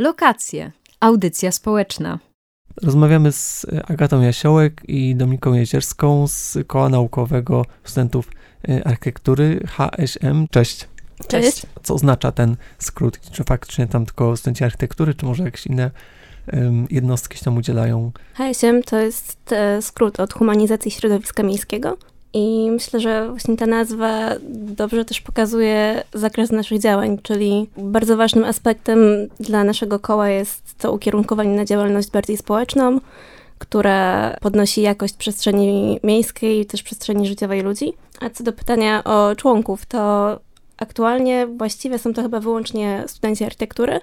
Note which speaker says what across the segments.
Speaker 1: Lokacje. Audycja społeczna.
Speaker 2: Rozmawiamy z Agatą Jasiołek i Dominiką Jezierską z Koła Naukowego Studentów y, Architektury HSM. Cześć.
Speaker 3: Cześć.
Speaker 2: Co oznacza ten skrót? Czy faktycznie tam tylko studenci architektury, czy może jakieś inne um, jednostki się tam udzielają?
Speaker 3: HSM to jest e, skrót od humanizacji środowiska miejskiego. I myślę, że właśnie ta nazwa dobrze też pokazuje zakres naszych działań, czyli bardzo ważnym aspektem dla naszego koła jest to ukierunkowanie na działalność bardziej społeczną, która podnosi jakość przestrzeni miejskiej, też przestrzeni życiowej ludzi. A co do pytania o członków, to aktualnie właściwie są to chyba wyłącznie studenci architektury,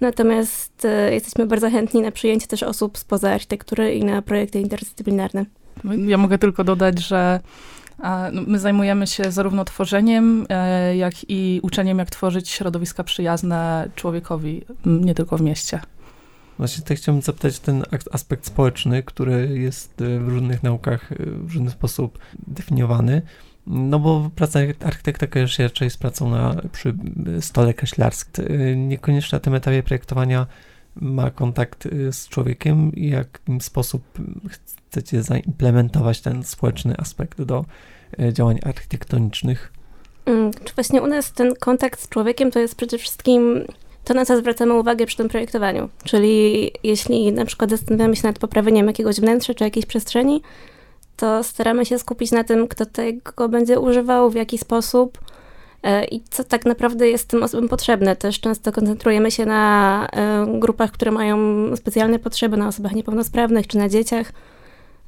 Speaker 3: natomiast e, jesteśmy bardzo chętni na przyjęcie też osób spoza architektury i na projekty interdyscyplinarne.
Speaker 4: Ja mogę tylko dodać, że no, my zajmujemy się zarówno tworzeniem, e, jak i uczeniem, jak tworzyć środowiska przyjazne człowiekowi, nie tylko w mieście.
Speaker 2: Właśnie tutaj chciałbym zapytać ten aspekt społeczny, który jest e, w różnych naukach e, w różny sposób definiowany. No bo praca architekta kojarzy się raczej z pracą na, przy stole kreślarskim. Niekoniecznie na tym etapie projektowania ma kontakt z człowiekiem i w jaki sposób chcecie zaimplementować ten społeczny aspekt do e, działań architektonicznych?
Speaker 3: Mm, czy właśnie u nas ten kontakt z człowiekiem to jest przede wszystkim to, na co zwracamy uwagę przy tym projektowaniu. Czyli jeśli na przykład zastanawiamy się nad poprawieniem jakiegoś wnętrza czy jakiejś przestrzeni, to staramy się skupić na tym, kto tego będzie używał, w jaki sposób i co tak naprawdę jest tym osobom potrzebne. Też często koncentrujemy się na e, grupach, które mają specjalne potrzeby, na osobach niepełnosprawnych czy na dzieciach.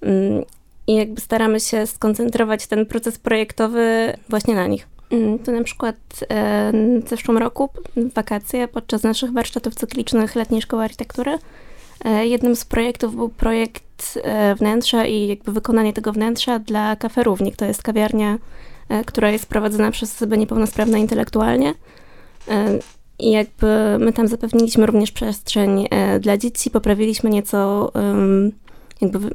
Speaker 3: Mm, I jakby staramy się skoncentrować ten proces projektowy właśnie na nich. Mm, to na przykład e, w zeszłym roku, w wakacje, podczas naszych warsztatów cyklicznych Letniej Szkoły Architektury, e, jednym z projektów był projekt e, wnętrza i jakby wykonanie tego wnętrza dla Kafe Równik. To jest kawiarnia, która jest prowadzona przez osoby niepełnosprawne intelektualnie. I jakby my tam zapewniliśmy również przestrzeń dla dzieci, poprawiliśmy nieco jakby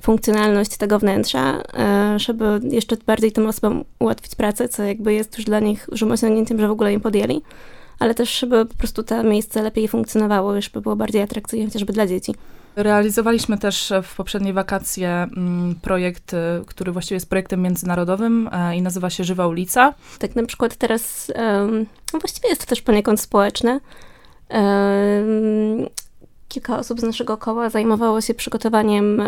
Speaker 3: funkcjonalność tego wnętrza, e, żeby jeszcze bardziej tym osobom ułatwić pracę, co jakby jest już dla nich dużym osiągnięciem, że w ogóle im podjęli, ale też żeby po prostu to miejsce lepiej funkcjonowało, żeby było bardziej atrakcyjne chociażby dla dzieci.
Speaker 4: Realizowaliśmy też w poprzedniej wakacje mm, projekt, y, który właściwie jest projektem międzynarodowym e, i nazywa się Żywa Ulica.
Speaker 3: Tak na przykład teraz, no właściwie jest to też poniekąd społeczne kilka osób z naszego koła zajmowało się przygotowaniem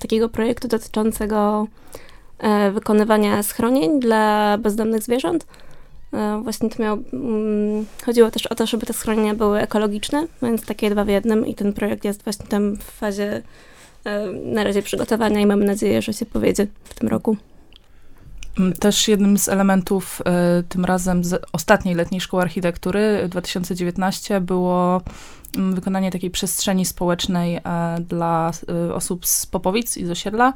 Speaker 3: takiego projektu dotyczącego e, wykonywania schronień dla bezdomnych zwierząt. E, właśnie to miało, um, chodziło też o to, żeby te schronienia były ekologiczne, więc takie dwa w jednym i ten projekt jest właśnie tam w fazie e, na razie przygotowania i mamy nadzieję, że się powiedzie w tym roku.
Speaker 4: Mm, też jednym z elementów y, tym razem z ostatniej letniej szkoły architektury 2019 było mm, wykonanie takiej przestrzeni społecznej dla osób z Popowic i z osiedla.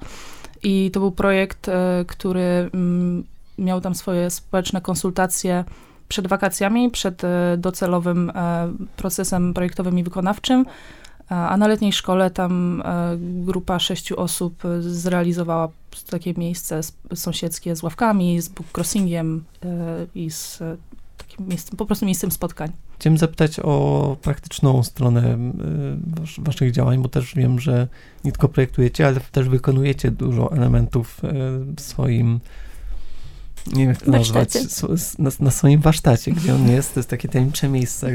Speaker 4: I to był projekt, który mm, miał tam swoje społeczne konsultacje przed wakacjami, przed docelowym procesem projektowym i wykonawczym. A na letniej szkole tam grupa sześciu osób zrealizowała takie miejsce sąsiedzkie z ławkami, z bookcrossingiem e, i z e, takim miejscem, po prostu miejscem spotkań.
Speaker 2: Chciałem zapytać o praktyczną stronę e, waszych działań, bo też wiem, że nie tylko projektujecie, ale też wykonujecie dużo elementów w swoim nie wiem jak to nazwać, na, na, swoim warsztacie, gdzie on jest, to jest takie tajemnicze miejsce,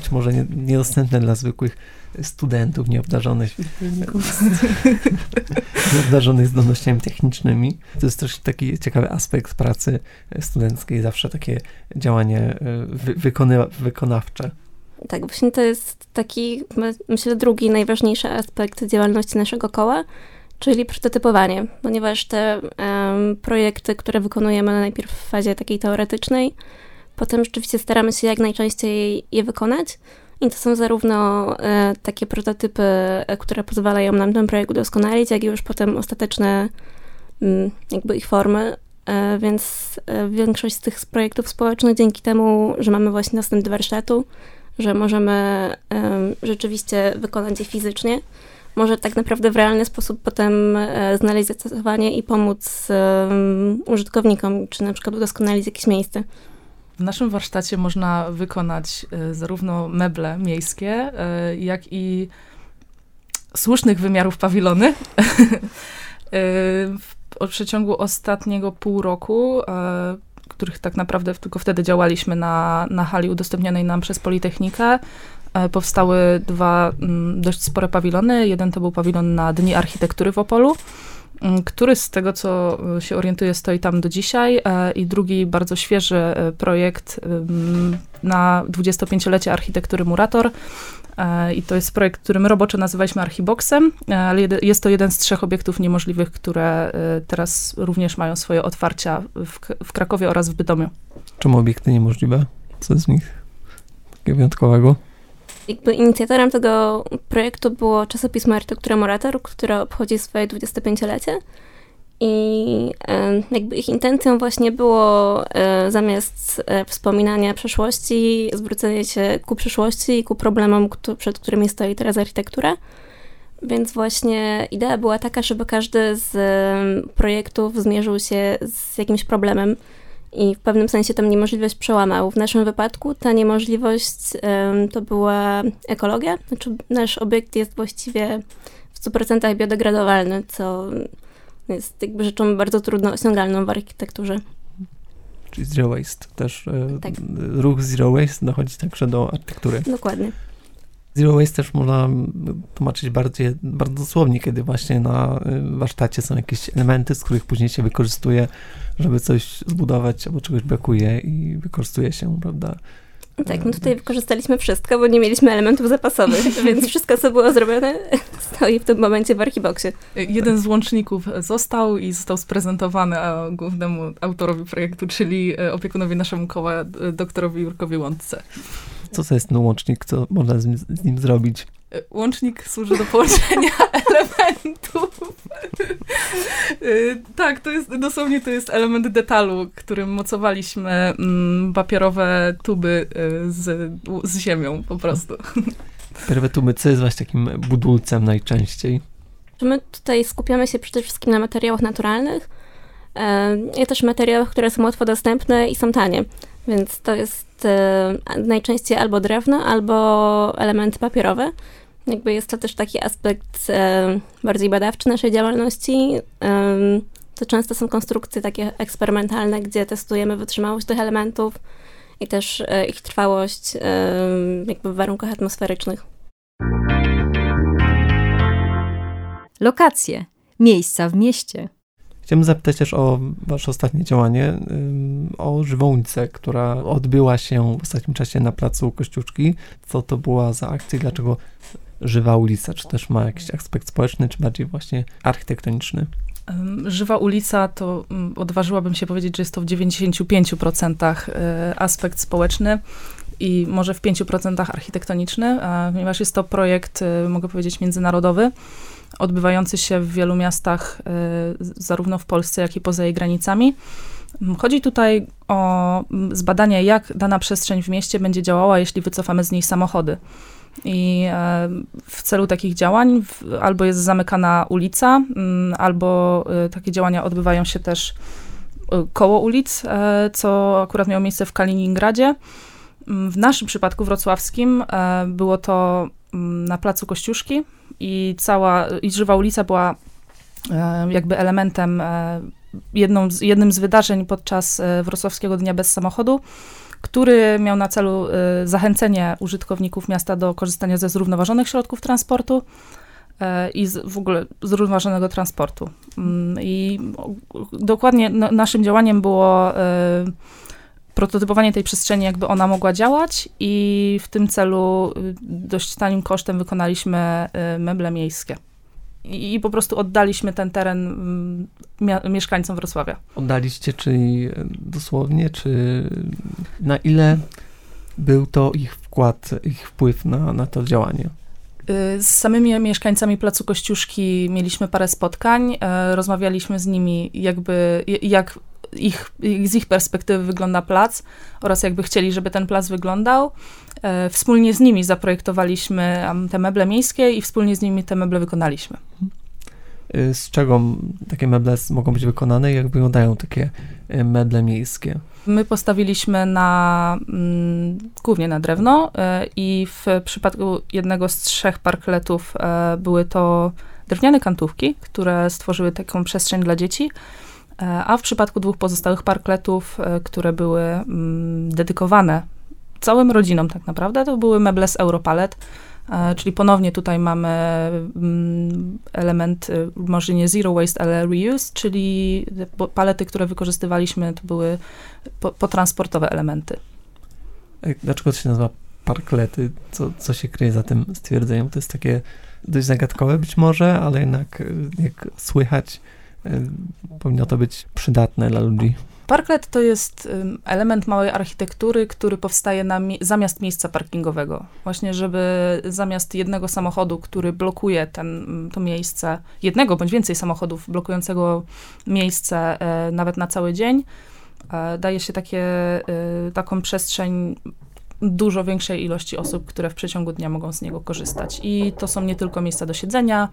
Speaker 2: być może nie, niedostępne dla zwykłych studentów nieobdarzonych, nieobdarzonych zdolnościami technicznymi. To jest też taki ciekawy aspekt pracy studenckiej, zawsze takie działanie e, wy, wykonawcze.
Speaker 3: Tak, właśnie to jest taki, myślę, drugi najważniejszy aspekt działalności naszego koła, czyli prototypowanie, ponieważ te um, projekty, które wykonujemy najpierw w fazie takiej teoretycznej, potem rzeczywiście staramy się jak najczęściej je wykonać. I to są zarówno e, takie prototypy, e, które pozwalają nam ten projekt udoskonalić, jak i już potem ostateczne m, mm, jakby ich formy. E, więc e, większość z tych projektów społecznych dzięki temu, że mamy właśnie dostęp do warsztatu, że możemy rzeczywiście wykonać je fizycznie, może tak naprawdę w realny sposób potem e, znaleźć zastosowanie i pomóc użytkownikom, czy na przykład udoskonalić jakieś miejsce.
Speaker 4: naszym warsztacie można wykonać y, zarówno meble miejskie, y, jak i słusznych wymiarów pawilony. w, w przeciągu ostatniego pół roku, których tak naprawdę tylko wtedy działaliśmy na, na hali udostępnionej nam przez Politechnikę, powstały dwa mm, dość spore pawilony. Jeden to był pawilon na Dni Architektury w Opolu, Mm, który z tego, co e, się orientuję, stoi tam do dzisiaj e, i drugi bardzo świeży e, projekt na 25-lecie architektury Murator. I to jest projekt, który my roboczo nazywaliśmy Archiboxem, ale jest to jeden z trzech obiektów niemożliwych, które teraz również mają swoje otwarcia w, w Krakowie oraz w Bytomiu.
Speaker 2: Czemu obiekty niemożliwe? Co z nich takiego wyjątkowego?
Speaker 3: Jakby inicjatorem tego projektu było czasopismo Architektura Morator, które obchodzi swoje 25-lecie. I e, jakby ich intencją właśnie było e, zamiast e, wspominania przeszłości, zwrócenie się ku przyszłości i ku problemom, przed którymi stoi teraz architektura. Więc właśnie idea była taka, żeby każdy z projektów zmierzył się z jakimś problemem i w pewnym sensie tam niemożliwość przełamał. W naszym wypadku ta niemożliwość um, to była ekologia. Znaczy, nasz obiekt jest właściwie w 100% biodegradowalny, co jest jakby rzeczą bardzo trudno osiągalną w architekturze.
Speaker 2: Czyli zero waste też. E, tak. Ruch zero waste dochodzi także do architektury.
Speaker 3: Dokładnie.
Speaker 2: Zero waste też można tłumaczyć bardziej, bardzo dosłownie, kiedy właśnie na y, warsztacie są jakieś elementy, z których później się wykorzystuje, żeby coś zbudować, albo czegoś brakuje i wykorzystuje się, prawda?
Speaker 3: Tak, no tutaj wykorzystaliśmy wszystko, bo nie mieliśmy elementów zapasowych, więc wszystko, co było zrobione, stoi w tym momencie w Archiboxie.
Speaker 4: Jeden z łączników został i został sprezentowany głównemu autorowi projektu, czyli e, opiekunowi naszemu koła, e, doktorowi Jurkowi Łączce.
Speaker 2: Co to jest ten łącznik, co można z nim, z nim zrobić?
Speaker 4: E, łącznik służy do połączenia elementów. E, tak, to jest dosłownie to jest element detalu, którym mocowaliśmy mm, papierowe tuby e, z, z ziemią po prostu.
Speaker 2: Papierowe tuby, co jest właśnie takim budulcem najczęściej?
Speaker 3: My tutaj skupiamy się przede wszystkim na materiałach naturalnych i też materiałach, które są łatwo dostępne i są tanie. Więc to jest e, najczęściej albo drewno, albo elementy papierowe. Jakby jest to też taki aspekt e, bardziej badawczy naszej działalności. E, to często są konstrukcje takie eksperymentalne, gdzie testujemy wytrzymałość tych elementów i też ich trwałość jakby w warunkach atmosferycznych.
Speaker 1: Lokacje. Miejsca w mieście.
Speaker 2: Chciałbym zapytać też o wasze ostatnie działanie, o Żywą która odbyła się w ostatnim czasie na placu Kościuszki. Co to była za akcja i dlaczego Żywa ulica? Czy też ma jakiś aspekt społeczny, czy bardziej właśnie architektoniczny?
Speaker 4: Żywa ulica to odważyłabym się powiedzieć, że jest to w 95% e, aspekt społeczny i może w 5% architektoniczny, ponieważ jest to projekt, e, mogę powiedzieć, międzynarodowy odbywający się w wielu miastach, y, zarówno w Polsce, jak i poza jej granicami. Chodzi tutaj o zbadanie, jak dana przestrzeń w mieście będzie działała, jeśli wycofamy z niej samochody. I e, w celu takich działań albo jest zamykana ulica, albo e, takie działania odbywają się też e, koło ulic, co akurat miało miejsce w Kaliningradzie. W naszym przypadku wrocławskim było to na placu Kościuszki, i cała, i Żywa ulica była e, jakby elementem, e, jedną z, jednym z wydarzeń podczas e, Wrocławskiego Dnia Bez Samochodu, który miał na celu zachęcenie użytkowników miasta do korzystania ze zrównoważonych środków transportu i z, w ogóle zrównoważonego transportu. Mm, I dokładnie naszym działaniem było prototypowanie tej przestrzeni, jakby ona mogła działać i w tym celu y, dość tanim kosztem wykonaliśmy y, meble miejskie. I, po prostu oddaliśmy ten teren mm, mieszkańcom Wrocławia.
Speaker 2: Oddaliście, czyli y, dosłownie, czy na ile był to ich wkład, ich wpływ na, na to działanie?
Speaker 4: Z samymi mieszkańcami Placu Kościuszki mieliśmy parę spotkań, rozmawialiśmy z nimi, jakby jak ich, z ich perspektywy wygląda plac oraz jakby chcieli, żeby ten plac wyglądał. E, wspólnie z nimi zaprojektowaliśmy te meble miejskie i wspólnie z nimi te meble wykonaliśmy.
Speaker 2: Y, z czego takie meble mogą być wykonane i jak wyglądają takie y, meble miejskie?
Speaker 4: My postawiliśmy na, mm, głównie na drewno e, i w przypadku jednego z trzech parkletów e, były to drewniane kantówki, które stworzyły taką przestrzeń dla dzieci, e, a w przypadku dwóch pozostałych parkletów, które były mm, dedykowane całym rodzinom tak naprawdę, to były meble z Europalet, E, czyli ponownie tutaj mamy mm, element może nie zero waste, ale reuse, czyli palety, które wykorzystywaliśmy, to były potransportowe elementy.
Speaker 2: Dlaczego to się nazywa parklety? Co, co się kryje za tym stwierdzeniem? To jest takie dość zagadkowe być może, ale jednak jak słychać, powinno to być przydatne dla ludzi.
Speaker 4: Parklet to jest element małej architektury, który powstaje na, zamiast miejsca parkingowego. Właśnie, żeby zamiast jednego samochodu, który blokuje ten, to miejsce, jednego bądź więcej samochodów blokującego miejsce e, nawet na cały dzień, e, daje się takie, e, taką przestrzeń dużo większej ilości osób, które w przeciągu dnia mogą z niego korzystać. I to są nie tylko miejsca do siedzenia,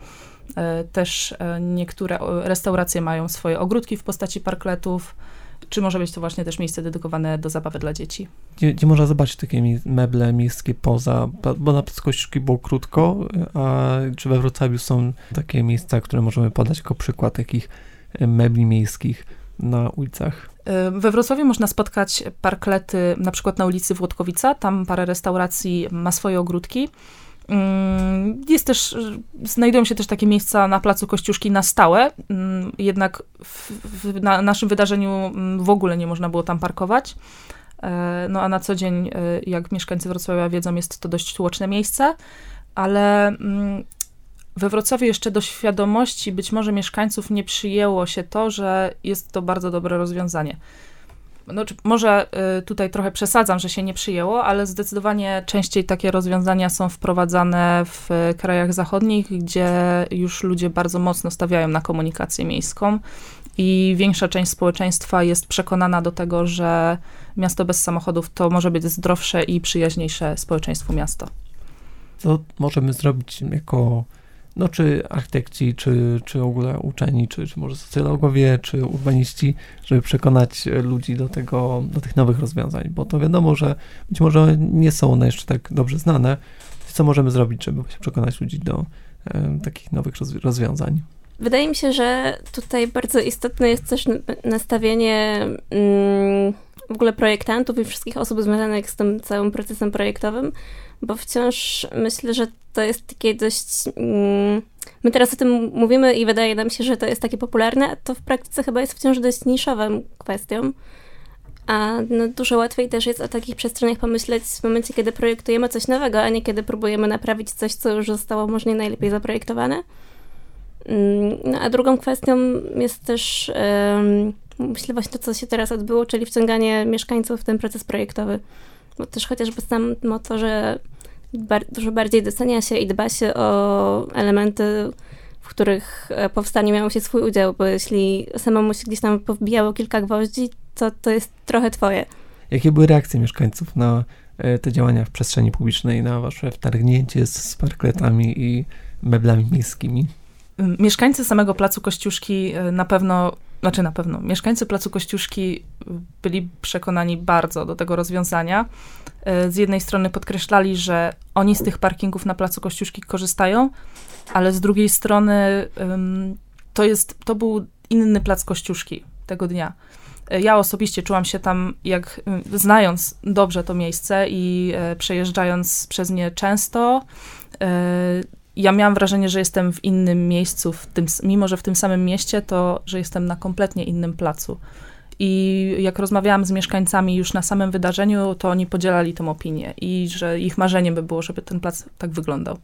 Speaker 4: też niektóre restauracje mają swoje ogródki w postaci parkletów, czy może być to właśnie też miejsce dedykowane do zabawy dla dzieci?
Speaker 2: Gdzie, gdzie można zobaczyć takie meble miejskie poza, bo na Kościuszki było krótko, a czy we Wrocławiu są takie miejsca, które możemy podać jako przykład takich e, mebli miejskich na ulicach?
Speaker 4: E, we Wrocławiu można spotkać parklety na przykład na ulicy Włodkowica, tam parę restauracji ma swoje ogródki. Mm, jest też, znajdują się też takie miejsca na placu Kościuszki na stałe, mm, jednak w, w, na naszym wydarzeniu mm, w ogóle nie można było tam parkować. E, no a na co dzień, e, jak mieszkańcy Wrocławia wiedzą, jest to dość tłoczne miejsce, ale we Wrocławiu jeszcze do świadomości być może mieszkańców nie przyjęło się to, że jest to bardzo dobre rozwiązanie no, może y, tutaj trochę przesadzam, że się nie przyjęło, ale zdecydowanie częściej takie rozwiązania są wprowadzane w krajach zachodnich, gdzie już ludzie bardzo mocno stawiają na komunikację miejską i większa część społeczeństwa jest przekonana do tego, że miasto bez samochodów to może być zdrowsze i przyjaźniejsze społeczeństwu miasto.
Speaker 2: Co możemy zrobić jako no czy architekci, czy, czy w ogóle uczeni, czy, czy może socjologowie, czy urbaniści, żeby przekonać ludzi do tego, do tych nowych rozwiązań, bo to wiadomo, że być może nie są one jeszcze tak dobrze znane. Co możemy zrobić, żeby przekonać ludzi do takich nowych rozwiązań?
Speaker 3: Wydaje mi się, że tutaj bardzo istotne jest też nastawienie mm, w ogóle projektantów i wszystkich osób związanych z tym całym procesem projektowym, bo wciąż myślę, że to jest takie dość. Mm, my teraz o tym mówimy i wydaje nam się, że to jest takie popularne, to w praktyce chyba jest wciąż dość niszową kwestią. A no, dużo łatwiej też jest o takich przestrzeniach pomyśleć w momencie, kiedy projektujemy coś nowego, a nie kiedy próbujemy naprawić coś, co już zostało może nie najlepiej zaprojektowane. Mm, no, a drugą kwestią jest też, myślę, właśnie to, co się teraz odbyło, czyli wciąganie mieszkańców w ten proces projektowy. Bo też chociażby samo to, że bar dużo bardziej docenia się i dba się o elementy, w których e, powstanie miało się swój udział, bo jeśli samemu się gdzieś tam powbijało kilka gwoździ, to to jest trochę twoje.
Speaker 2: Jakie były reakcje mieszkańców na e, te działania w przestrzeni publicznej, na wasze wtargnięcie z, z parkletami i meblami miejskimi?
Speaker 4: Mieszkańcy samego Placu Kościuszki e, na pewno, znaczy na pewno, mieszkańcy Placu Kościuszki byli przekonani bardzo do tego rozwiązania. E, z jednej strony podkreślali, że oni z tych parkingów na Placu Kościuszki korzystają, ale z drugiej strony to, jest, to był inny Plac Kościuszki tego dnia. E, ja osobiście czułam się tam, jak znając dobrze to miejsce i przejeżdżając przez nie często, ja miałam wrażenie, że jestem w innym miejscu, w tym, mimo że w tym samym mieście, to że jestem na kompletnie innym placu. I jak rozmawiałam z mieszkańcami już na samym wydarzeniu, to oni podzielali tę opinię i że ich marzeniem by było, żeby ten plac tak wyglądał.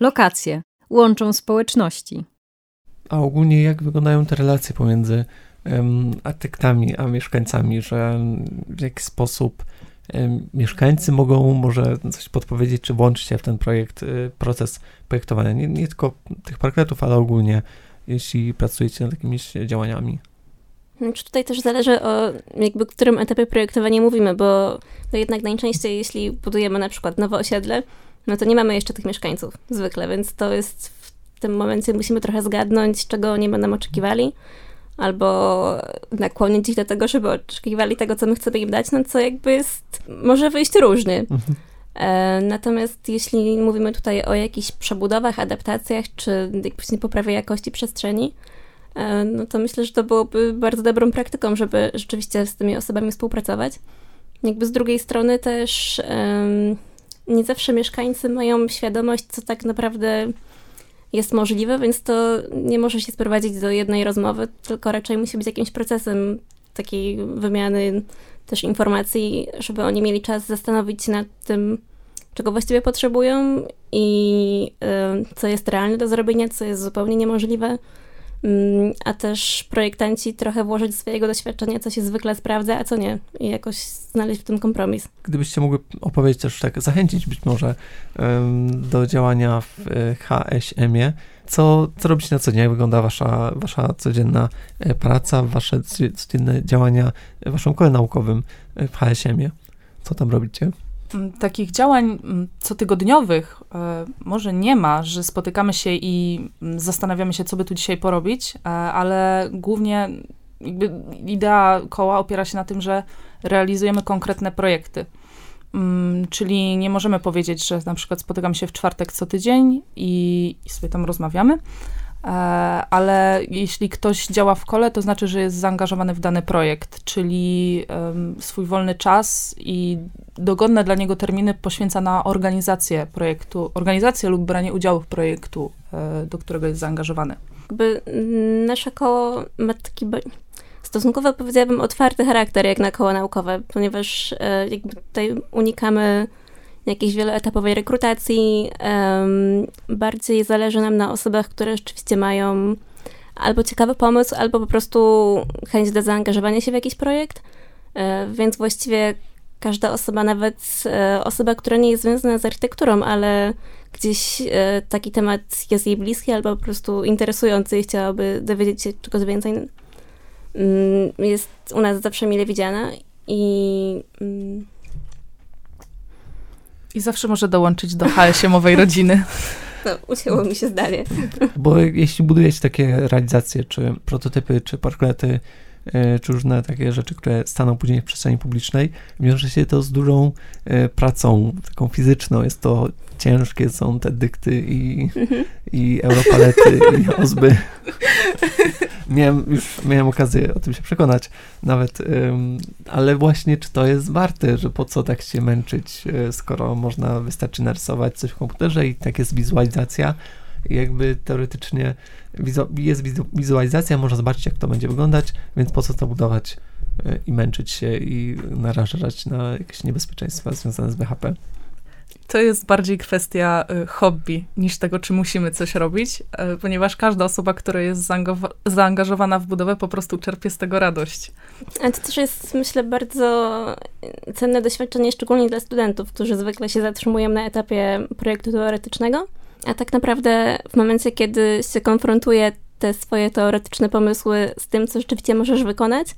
Speaker 1: Lokacje łączą społeczności.
Speaker 2: A ogólnie jak wyglądają te relacje pomiędzy um, architektami a mieszkańcami, że w jaki sposób mieszkańcy mogą może coś podpowiedzieć, czy włączyć się w ten projekt, y, proces projektowania, nie, nie tylko tych parkletów, ale ogólnie, jeśli pracujecie nad jakimiś działaniami.
Speaker 3: Znaczy tutaj też zależy o jakby którym etapie projektowania mówimy, bo to jednak najczęściej, jeśli budujemy na przykład nowe osiedle, no to nie mamy jeszcze tych mieszkańców zwykle, więc to jest w tym momencie musimy trochę zgadnąć, czego oni będą oczekiwali. Albo nakłonić ich do tego, żeby oczekiwali tego, co my chcemy im dać, no co jakby jest, może wyjść różnie. Mhm. E, natomiast jeśli mówimy tutaj o jakichś przebudowach, adaptacjach, czy jakbyś poprawie jakości przestrzeni, e, no to myślę, że to byłoby bardzo dobrą praktyką, żeby rzeczywiście z tymi osobami współpracować. Jakby z drugiej strony też um, nie zawsze mieszkańcy mają świadomość, co tak naprawdę jest możliwe, więc to nie może się sprowadzić do jednej rozmowy, tylko raczej musi być jakimś procesem takiej wymiany też informacji, żeby oni mieli czas zastanowić się nad tym, czego właściwie potrzebują i y, co jest realne do zrobienia, co jest zupełnie niemożliwe. Mm, a też projektanci trochę włożyć swojego doświadczenia, co się zwykle sprawdza, a co nie, i jakoś znaleźć w tym kompromis.
Speaker 2: Gdybyście mogły opowiedzieć też tak, zachęcić być może do działania w e, HSM-ie, co, co robicie na co dzień? Jak wygląda wasza, wasza codzienna e, praca, wasze codzienne działania w waszym naukowym w HSM-ie? Co tam robicie?
Speaker 4: Takich działań cotygodniowych e, może nie ma, że spotykamy się i zastanawiamy się, co by tu dzisiaj porobić, e, ale głównie idea koła opiera się na tym, że realizujemy konkretne projekty. Czyli nie możemy powiedzieć, że na przykład spotykamy się w czwartek co tydzień i, sobie tam rozmawiamy, ale jeśli ktoś działa w kole, to znaczy, że jest zaangażowany w dany projekt, czyli swój wolny czas i dogodne dla niego terminy poświęca na organizację projektu, organizację lub branie udziału w projektu, e, do którego jest zaangażowany.
Speaker 3: Jakby nasze koło ma taki stosunkowo, powiedziałabym, otwarty charakter jak na koło naukowe, ponieważ e, jakby tutaj unikamy jakiejś wieloetapowej rekrutacji. Bardziej zależy nam na osobach, które rzeczywiście mają albo ciekawy pomysł, albo po prostu chęć do zaangażowania się w jakiś projekt. E, więc właściwie każda osoba, nawet e, osoba, która nie jest związana z architekturą, ale gdzieś e, taki temat jest jej bliski albo po prostu interesujący i chciałaby dowiedzieć się czegoś więcej, mm, jest u nas zawsze mile widziana i mm,
Speaker 4: i zawsze może dołączyć do HSM-owej rodziny.
Speaker 3: No, ucięło mi się zdanie.
Speaker 2: Bo jeśli budujecie takie realizacje, czy prototypy, czy portrety, e, czy różne takie rzeczy, które staną później w przestrzeni publicznej, wiąże się to z dużą e, pracą, taką fizyczną. Jest to ciężkie, są te dykty i, mhm. i europalety i ozby. miałem, już miałem okazję o tym się przekonać nawet, ale właśnie czy to jest warte, że po co tak się męczyć, e, skoro można, wystarczy narysować coś w komputerze i tak jest wizualizacja, jakby teoretycznie jest wizualizacja, można zobaczyć, jak to będzie wyglądać, więc po co to budować e, i męczyć się i narażać na jakieś niebezpieczeństwa związane z BHP.
Speaker 4: To jest bardziej kwestia y, hobby niż tego, czy musimy coś robić, y, ponieważ każda osoba, która jest zaangażowana w budowę, po prostu czerpie z tego radość.
Speaker 3: A to też jest, myślę, bardzo cenne doświadczenie, szczególnie dla studentów, którzy zwykle się zatrzymują na etapie projektu teoretycznego. A tak naprawdę w momencie, kiedy się konfrontuje te swoje teoretyczne pomysły z tym, co rzeczywiście możesz wykonać,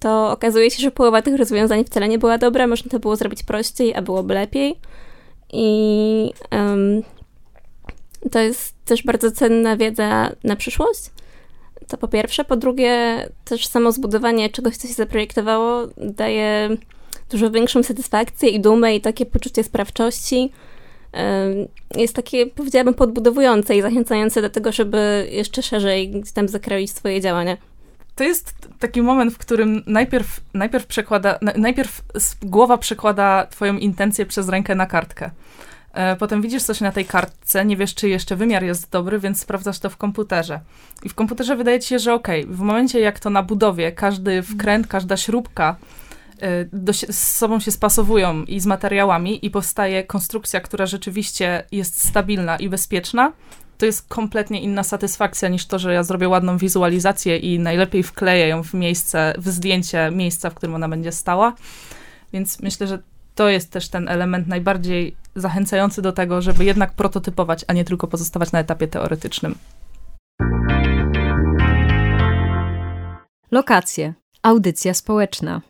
Speaker 3: to okazuje się, że połowa tych rozwiązań wcale nie była dobra, można to było zrobić prościej, a byłoby lepiej. I um, to jest też bardzo cenna wiedza na przyszłość. To po pierwsze. Po drugie, też samo zbudowanie czegoś, co się zaprojektowało, daje dużo większą satysfakcję i dumę i takie poczucie sprawczości. Jest takie, powiedziałabym, podbudowujące i zachęcające do tego, żeby jeszcze szerzej tam zakroić swoje działania
Speaker 4: to jest taki moment, w którym najpierw, najpierw, przekłada, najpierw głowa przekłada twoją intencję przez rękę na kartkę. E, potem widzisz coś na tej kartce, nie wiesz, czy jeszcze wymiar jest dobry, więc sprawdzasz to w komputerze. I w komputerze wydaje ci się, że okej, okay, w momencie jak to na budowie, każdy wkręt, każda śrubka do, z sobą się spasowują i z materiałami i powstaje konstrukcja, która rzeczywiście jest stabilna i bezpieczna, to jest kompletnie inna satysfakcja niż to, że ja zrobię ładną wizualizację i najlepiej wkleję ją w miejsce, w zdjęcie miejsca, w którym ona będzie stała. Więc myślę, że to jest też ten element najbardziej zachęcający do tego, żeby jednak prototypować, a nie tylko pozostawać na etapie teoretycznym.
Speaker 1: Lokacje. Audycja społeczna.